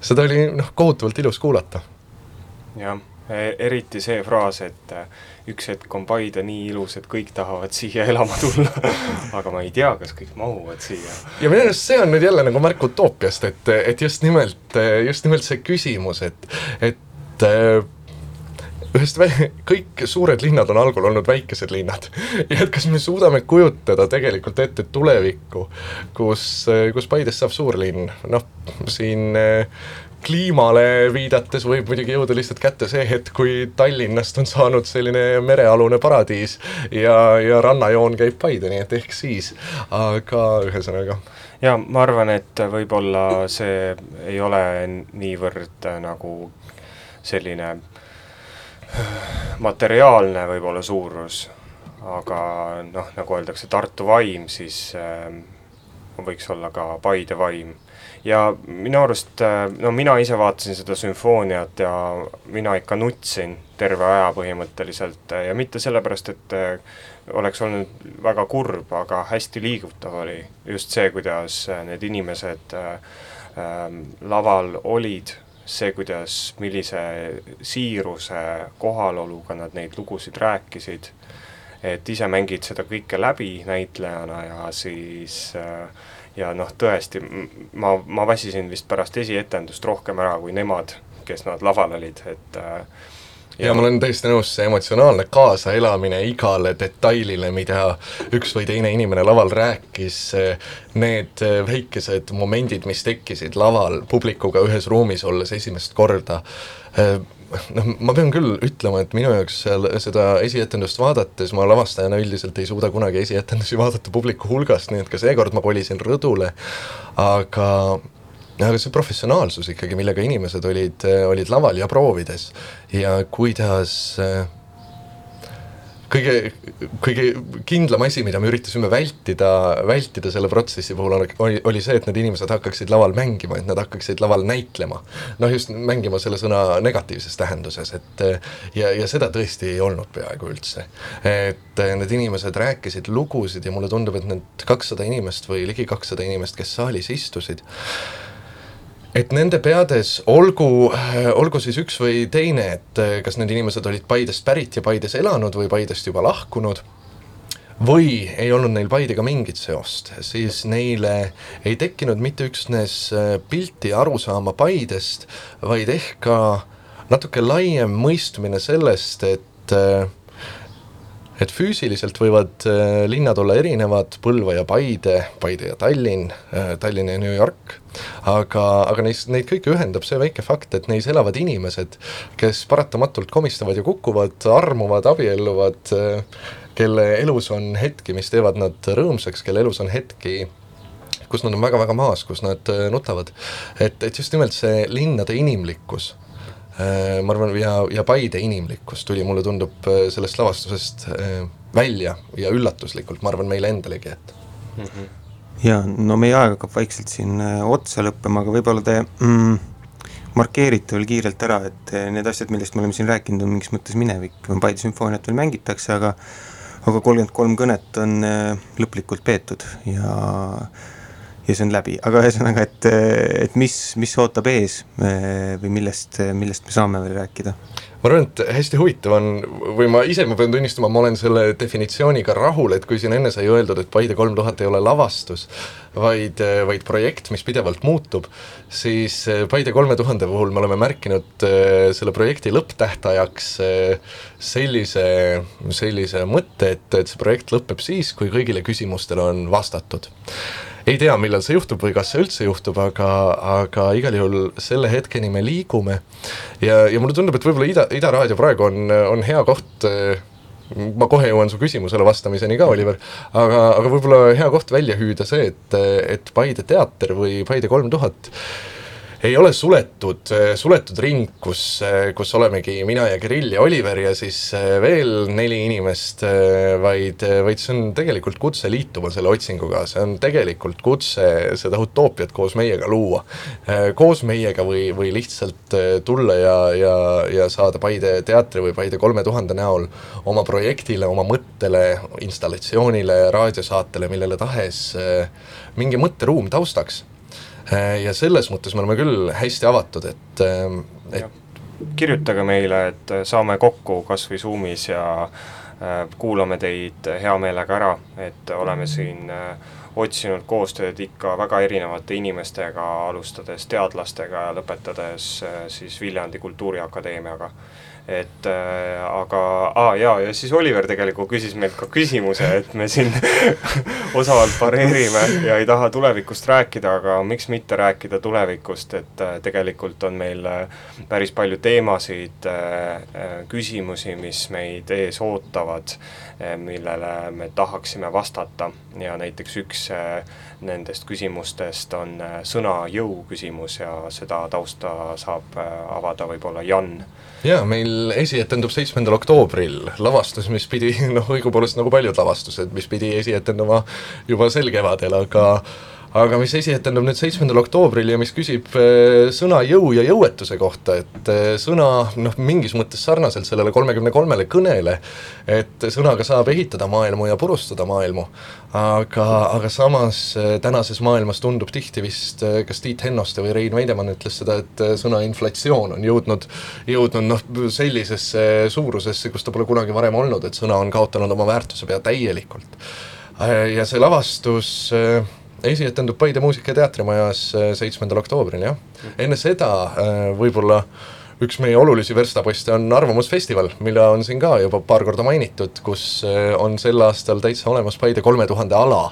seda oli noh, kohutavalt ilus kuulata jah, eriti see fraas, et äh, üks hetk on Paide nii ilus, et kõik tahavad siia elama tulla [laughs] aga ma ei tea, kas kõik mahuvad siia. ja minu arust see on nüüd jälle nagu märk utoopiast, et, et just nimelt, just nimelt see küsimus, et, et äh, ühest vä-, kõik suured linnad on algul olnud väikesed linnad. [laughs] ja et kas me suudame kujutada tegelikult ette tulevikku, kus, kus Paidest saab suurlinn, noh, siin äh, kliimale viidates võib muidugi jõuda lihtsalt kätte see hetk, kui Tallinnast on saanud selline merealune paradiis ja, ja rannajoon käib Paide, nii et ehk siis, aga ühesõnaga. ja ma arvan, et võib-olla see ei ole niivõrd äh, nagu selline materiaalne võib-olla suurus, aga noh, nagu öeldakse, Tartu vaim, siis äh, võiks olla ka Paide vaim ja minu arust, äh, no mina ise vaatasin seda sümfooniat ja mina ikka nutsin terve aja põhimõtteliselt ja mitte sellepärast, et äh, oleks olnud väga kurb, aga hästi liigutav oli just see, kuidas äh, need inimesed äh, laval olid, see, kuidas, millise siiruse kohaloluga nad neid lugusid rääkisid, et ise mängid seda kõike läbi näitlejana ja siis äh, ja noh, tõesti, ma, ma väsisin vist pärast esietendust rohkem ära kui nemad, kes nad laval olid, et äh, ja ma olen täiesti nõus, see emotsionaalne kaasaelamine igale detailile, mida üks või teine inimene laval rääkis, need väikesed momendid, mis tekkisid laval publikuga ühes ruumis olles esimest korda, [laughs] noh, ma pean küll ütlema, et minu jaoks seal seda esietendust vaadates, ma lavastajana üldiselt ei suuda kunagi esietendusi vaadata publiku hulgast, nii et ka seekord ma kolisin rõdule, aga aga see professionaalsus ikkagi, millega inimesed olid, olid laval ja proovides ja kuidas äh, kõige, kõige kindlam asi, mida me üritasime vältida, vältida selle protsessi puhul oli, oli see, et need inimesed hakkaksid laval mängima, et nad hakkaksid laval näitlema. noh, just mängima selle sõna negatiivses tähenduses, et ja, ja seda tõesti ei olnud peaaegu üldse. et need inimesed rääkisid lugusid ja mulle tundub, et need kakssada inimest või ligi kakssada inimest, kes saalis istusid, et nende peades olgu, olgu siis üks või teine, et kas need inimesed olid Paidest pärit ja Paides elanud või Paidest juba lahkunud, või ei olnud neil Paidega mingit seost, siis neile ei tekkinud mitte üksnes pilti ja arusaama Paidest, vaid ehk ka natuke laiem mõistmine sellest, et et füüsiliselt võivad äh, linnad olla erinevad, Põlva ja Paide, Paide ja Tallinn äh,, Tallinn ja New York, aga, aga neis, neid kõiki ühendab see väike fakt, et neis elavad inimesed, kes paratamatult komistavad ja kukuvad, armuvad, abielluvad äh,, kelle elus on hetki, mis teevad nad rõõmsaks, kelle elus on hetki, kus nad on väga-väga maas, kus nad nutavad. et, et just nimelt see linnade inimlikkus ma arvan, ja, ja Paide inimlikkus tuli, mulle tundub, äh, sellest lavastusest äh, välja ja üllatuslikult, ma arvan, meile endalegi, et mm. -hmm. jaa, no meie aeg hakkab vaikselt siin otsa lõppema, aga võib-olla te mm, markeerite veel kiirelt ära, et need asjad, millest me oleme siin rääkinud, on mingis mõttes minevik, Paide sümfooniat veel mängitakse, aga aga kolmkümmend kolm kõnet on lõplikult peetud ja ja see on läbi, aga ühesõnaga, et, et mis, mis ootab ees või millest, millest me saame veel rääkida? ma arvan, et hästi huvitav on, või ma ise, ma pean tunnistama, ma olen selle definitsiooniga rahul, et kui siin enne sai öeldud, et Paide kolm tuhat ei ole lavastus, vaid, vaid projekt, mis pidevalt muutub, siis Paide kolme tuhande puhul me oleme märkinud äh, selle projekti lõpptähtajaks äh, sellise, sellise mõtte, et, et see projekt lõpeb siis, kui kõigile küsimustele on vastatud ei tea, millal see juhtub või kas see üldse juhtub, aga, aga igal juhul selle hetkeni me liigume. ja, ja mulle tundub, et võib-olla Ida, Ida Raadio praegu on, on hea koht ma kohe jõuan su küsimusele vastamiseni ka, Oliver, aga, aga võib-olla hea koht välja hüüda see, et, et Paide teater või Paide kolm tuhat ei ole suletud, suletud ring, kus, kus olemegi mina ja Kirill ja Oliver ja siis äh, veel neli inimest, vaid, vaid see on tegelikult kutse liituma selle otsinguga, see on tegelikult kutse seda utoopiat koos meiega luua. koos meiega või, või lihtsalt tulla ja, ja, ja saada Paide teatri või Paide kolme tuhande näol oma projektile, oma mõttele, installatsioonile, raadiosaatele, millele tahes mingi mõtteruum taustaks ja selles mõttes me oleme küll hästi avatud, et, ähm, et kirjutage meile, et saame kokku kas või Zoomis ja äh, kuulame teid hea meelega ära, et oleme siin äh, otsinud koostööd ikka väga erinevate inimestega, alustades teadlastega ja lõpetades äh, siis Viljandi Kultuuriakadeemiaga et äh, aga ah, jaa, ja siis Oliver tegelikult küsis meilt ka küsimuse, et me siin [laughs] osavalt pareerime ja ei taha tulevikust rääkida, aga miks mitte rääkida tulevikust, et äh, tegelikult on meil äh, päris palju teemasid äh,, äh küsimusi, mis meid ees ootavad äh,, millele me tahaksime vastata ja näiteks üks äh, nendest küsimustest on äh, sõna jõu küsimus ja seda tausta saab äh, avada võib-olla Jan. Jaa, meil esietendub seitsmendal oktoobril. Lavastus, mis pidi [laughs] noh, õigupoolest nagu paljud lavastused, mis pidi esietenduma juba sel kevadel, aga aga mis esietendub nüüd seitsmendal oktoobril ja mis küsib äh, sõna jõu ja jõuetuse kohta, et äh, sõna noh, mingis mõttes sarnaselt sellele kolmekümne kolmele kõnele, et sõnaga saab ehitada maailmu ja purustada maailmu, aga, aga samas äh, tänases maailmas tundub tihti vist, kas Tiit Hennoste või Rein Veidemann ütles seda, et sõna inflatsioon on jõudnud, jõudnud noh, sellisesse suurusesse, kus ta pole kunagi varem olnud, et sõna on kaotanud oma väärtuse pea täielikult. ja see lavastus äh, esietendub Paide Muusika- ja Teatrimajas äh, seitsmendal oktoobril, jah. enne seda äh, võib-olla üks meie olulisi verstaposte on Arvamusfestival, mille on siin ka juba paar korda mainitud, kus äh, on sel aastal täitsa olemas Paide kolme tuhande ala,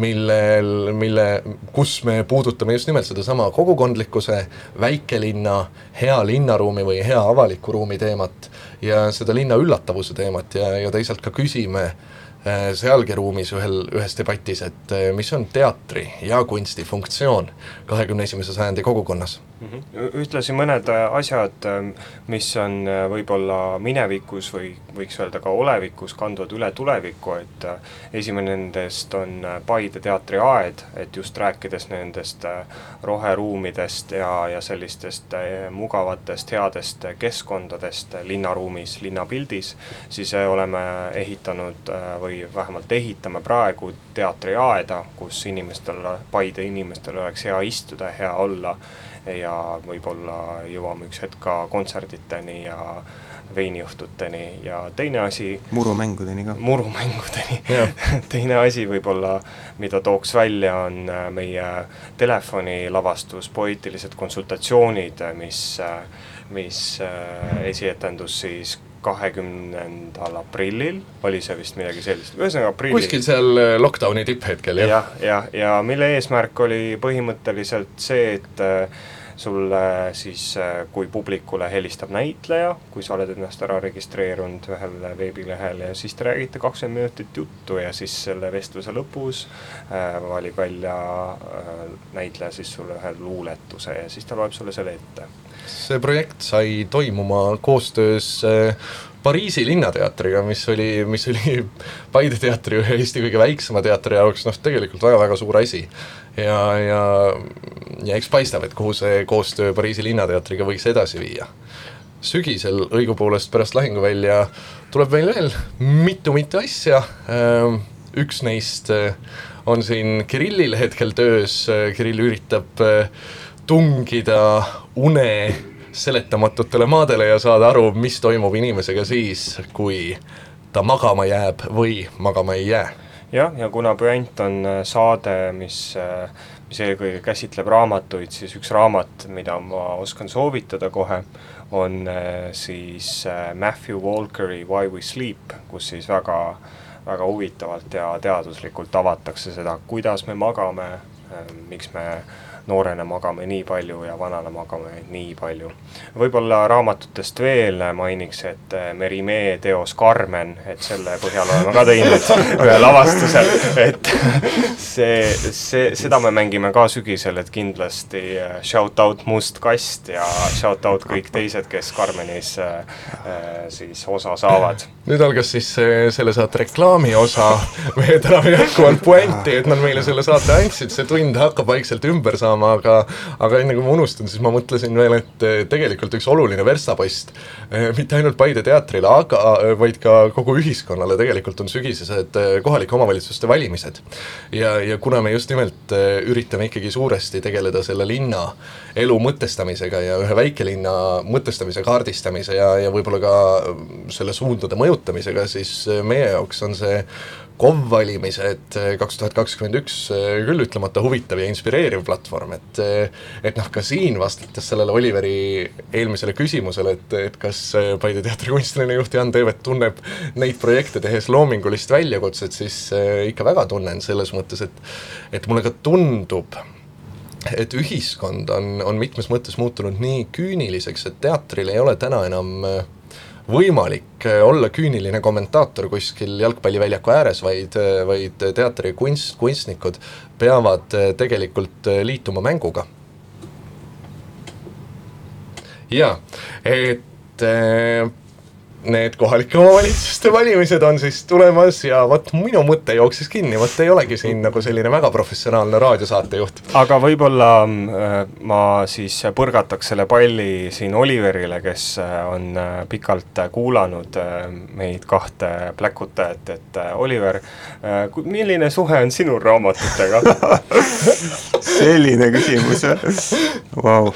millel, mille, kus me puudutame just nimelt sedasama kogukondlikkuse, väikelinna, hea linnaruumi või hea avaliku ruumi teemat ja seda linna üllatavuse teemat ja, ja teisalt ka küsime Äh, sealgi ruumis ühel, ühes debatis, et äh, mis on teatri ja kunsti funktsioon kahekümne esimese sajandi kogukonnas. Ühtlasi mõned äh, asjad, mis on võib-olla minevikus või võiks öelda ka olevikus, kanduvad üle tulevikku, et esimene nendest on Paide teatriaed, et just rääkides nendest roheruumidest ja, ja sellistest mugavatest, headest keskkondadest linnaruumis, linnapildis, siis oleme ehitanud või vähemalt ehitame praegu teatriaeda, kus inimestel, Paide inimestel oleks hea istuda, hea olla ja võib-olla jõuame üks hetk ka kontserditeni ja veiniõhtuteni. Ja teine asi murumängudeni ka. murumängudeni. [laughs] Teine asi võib-olla, mida tooks välja, on äh, meie telefonilavastus Poeetilised konsultatsioonid, mis, äh, mis äh, esietendus siis kahekümnendal aprillil, oli see vist midagi sellist, ühesõnaga aprillil. kuskil seal äh, lockdowni tipphetkel, jah. jah, ja, ja, ja mille eesmärk oli põhimõtteliselt see, et äh, sulle siis, äh, kui publikule helistab näitleja, kui sa oled ennast ära registreerunud ühel veebilehel ja siis te räägite kakskümmend minutit juttu ja siis selle vestluse lõpus äh, valib välja äh, näitleja siis sulle ühe luuletuse ja siis ta loeb sulle selle ette see projekt sai toimuma koostöös äh, Pariisi Linnateatriga, mis oli, mis oli [laughs] Paide teatri ühe Eesti kõige väiksema teatri jaoks noh, tegelikult väga-väga suur asi. ja, ja, ja eks paistab, et kuhu see koostöö Pariisi Linnateatriga võiks edasi viia. sügisel õigupoolest pärast lahinguvälja tuleb meil veel mitu-mitu asja, ähm, üks neist äh, on siin Kirillil hetkel töös, Kirill üritab äh, tungida une seletamatutele maadele ja saada aru, mis toimub inimesega siis, kui ta magama jääb või magama ei jää. jah, ja kuna Puänt on äh, saade, mis, äh, mis eelkõige käsitleb raamatuid, siis üks raamat, mida ma oskan soovitada kohe, on äh, siis Matthew Walkeri Why we sleep, kus siis väga, väga huvitavalt ja teaduslikult avatakse seda, kuidas me magame, miks me noorena magame nii palju ja vanana magame nii palju. võib-olla raamatutest veel mainiks, et äh, Merimee teos Carmen, et selle põhjal oleme ka teinud [laughs] ühe lavastuse, et see, see, seda me mängime ka sügisel, et kindlasti äh, shout out Must Kast ja shout out kõik teised, kes Carmenis äh, siis osa saavad. nüüd algas siis selle saate reklaami osa, me täname jätkuvalt puänti, et nad meile selle saate andsid, see tund hakkab vaikselt ümber saama, aga aga enne kui ma unustan, siis ma mõtlesin veel, et eh, tegelikult üks oluline verstapost eh, mitte ainult Paide teatrile, aga eh, vaid ka kogu ühiskonnale tegelikult on sügisesed kohalike omavalitsuste valimised. ja, ja kuna me just nimelt üritame ikkagi suuresti tegeleda selle linna elu mõtestamisega ja ühe väikelinna mõtestamise, kaardistamise ja, ja võib-olla ka selle suundade mõjutamisega, siis meie jaoks on see KOV valimised eh, kaks tuhat kakskümmend üks eh, küll ütlemata huvitav ja inspireeriv platvorm, et et noh, ka siin vastates sellele Oliveri eelmisele küsimusele, et, et kas eh, Paide teatri kunstiline juht Jan Teevet tunneb neid projekte tehes loomingulist väljakutset, siis eh, ikka väga tunnen selles mõttes, et et mulle ka tundub, et ühiskond on, on mitmes mõttes muutunud nii küüniliseks, et teatril ei ole täna enam äh, võimalik äh, olla küüniline kommentaator kuskil jalgpalliväljaku ääres, vaid, äh, vaid teatri kunst, kunstnikud peavad äh, tegelikult liituma mänguga. jaa, et need kohalike omavalitsuste valimised on siis tulemas ja vot minu mõte jooksis kinni, vot ei olegi siin nagu selline väga professionaalne raadiosaatejuht. aga võib-olla äh, ma siis põrgataks selle palli siin Oliverile, kes äh, on äh, pikalt kuulanud meid kahte pläkutajat, et Oliver milline suhe on sinul raamatutega [laughs] selline küsimus wow.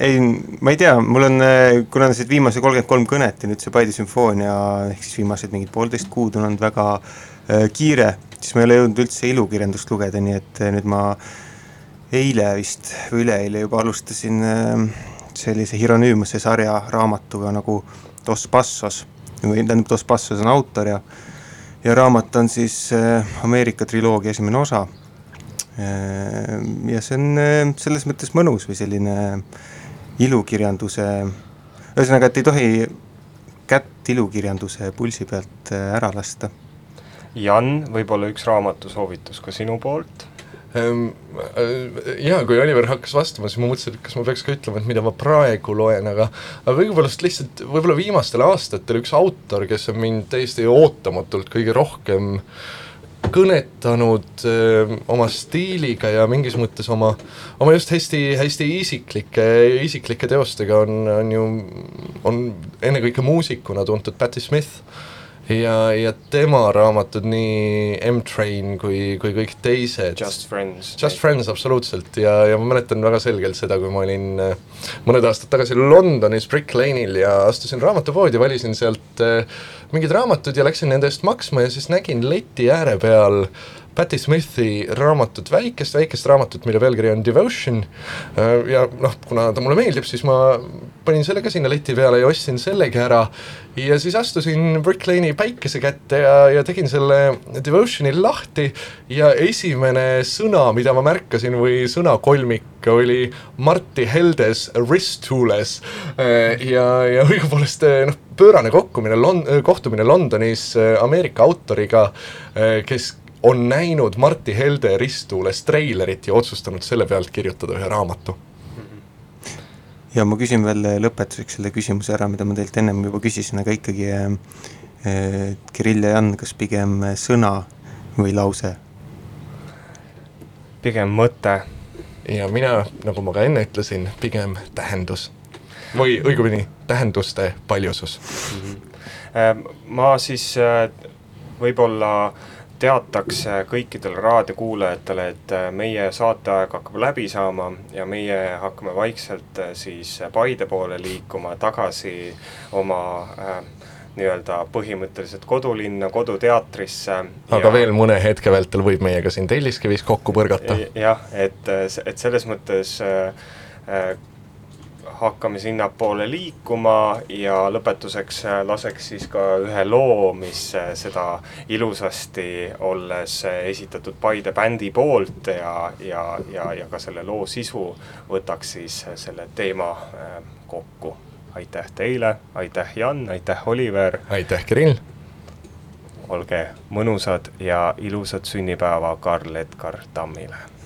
ei, ma ei tea, mul on, kuna need viimase kolmkümmend kolm kõnet ja nüüd see Paide sümfoonia ehk siis viimased mingid poolteist kuud on olnud väga äh, kiire, siis ma ei ole jõudnud üldse ilukirjandust lugeda, nii et äh, nüüd ma eile vist või üleeile juba alustasin äh, sellise Hieronymose sarja raamatuga nagu Dos Passos, või tähendab, Dos Passos on autor ja ja raamat on siis äh, Ameerika triloogia esimene osa. Äh, ja see on äh, selles mõttes mõnus või selline ilukirjanduse, ühesõnaga, et ei tohi kätt ilukirjanduse pulsi pealt äh, ära lasta. Jan, võib-olla üks raamatusoovitus ka sinu poolt? Ehm, Jaa, kui Oliver hakkas vastama, siis ma mõtlesin, et kas ma peaks ka ütlema, et mida ma praegu loen, aga aga õigupoolest lihtsalt võib-olla viimastel aastatel üks autor, kes on mind täiesti ootamatult kõige rohkem kõnetanud öö, oma stiiliga ja mingis mõttes oma, oma just hästi, hästi isiklike, isiklike teostega on, on ju, on ennekõike muusikuna tuntud Patti Smith ja, ja tema raamatud, nii M-Train kui, kui kõik teised Just Friends. Just Friends, absoluutselt, ja, ja ma mäletan väga selgelt seda, kui ma olin äh, mõned aastad tagasi Londonis Brick Lane'il ja astusin raamatupoodi, valisin sealt äh, mingid raamatud ja läksin nende eest maksma ja siis nägin leti ääre peal Patti Smithi raamatut, väikest, väikest raamatut, mille pealkiri on Devotion. Äh, ja noh, kuna ta mulle meeldib, siis ma panin selle ka sinna leti peale ja ostsin sellegi ära. Ja siis astusin Brick Lane'i päikese kätte ja, ja tegin selle Devotion'i lahti. Ja esimene sõna, mida ma märkasin või sõnakolmik oli Martti Heldes Ristules. Ja, ja õigupoolest noh, pöörane kokkumine Lon-, kohtumine Londonis Ameerika autoriga, kes on näinud Martti Helde ristuules treilerit ja otsustanud selle pealt kirjutada ühe raamatu. ja ma küsin veel lõpetuseks selle küsimuse ära, mida ma teilt ennem juba küsisin, aga ikkagi äh, äh, Kirill ja Jan, kas pigem sõna või lause? pigem mõte. ja mina, nagu ma ka enne ütlesin, pigem tähendus. või õigemini, tähenduste paljusus. Äh, ma siis äh, võib-olla teataks äh, kõikidele raadiokuulajatele, et meie saateaeg hakkab läbi saama ja meie hakkame vaikselt siis Paide poole liikuma tagasi oma äh, nii-öelda põhimõtteliselt kodulinna, koduteatrisse. aga ja... veel mõne hetke vältel võib meiega siin Telliskivis kokku põrgata. jah, et, et selles mõttes äh, hakkame sinnapoole liikuma ja lõpetuseks äh, laseks siis ka ühe loo, mis äh, seda ilusasti olles äh, esitatud Paide bändi poolt ja, ja, ja, ja ka selle loo sisu võtaks siis selle teema kokku. aitäh teile, aitäh Jan, aitäh Oliver, aitäh, Kirill! olge mõnusad ja ilusat sünnipäeva Karl Edgar Tammile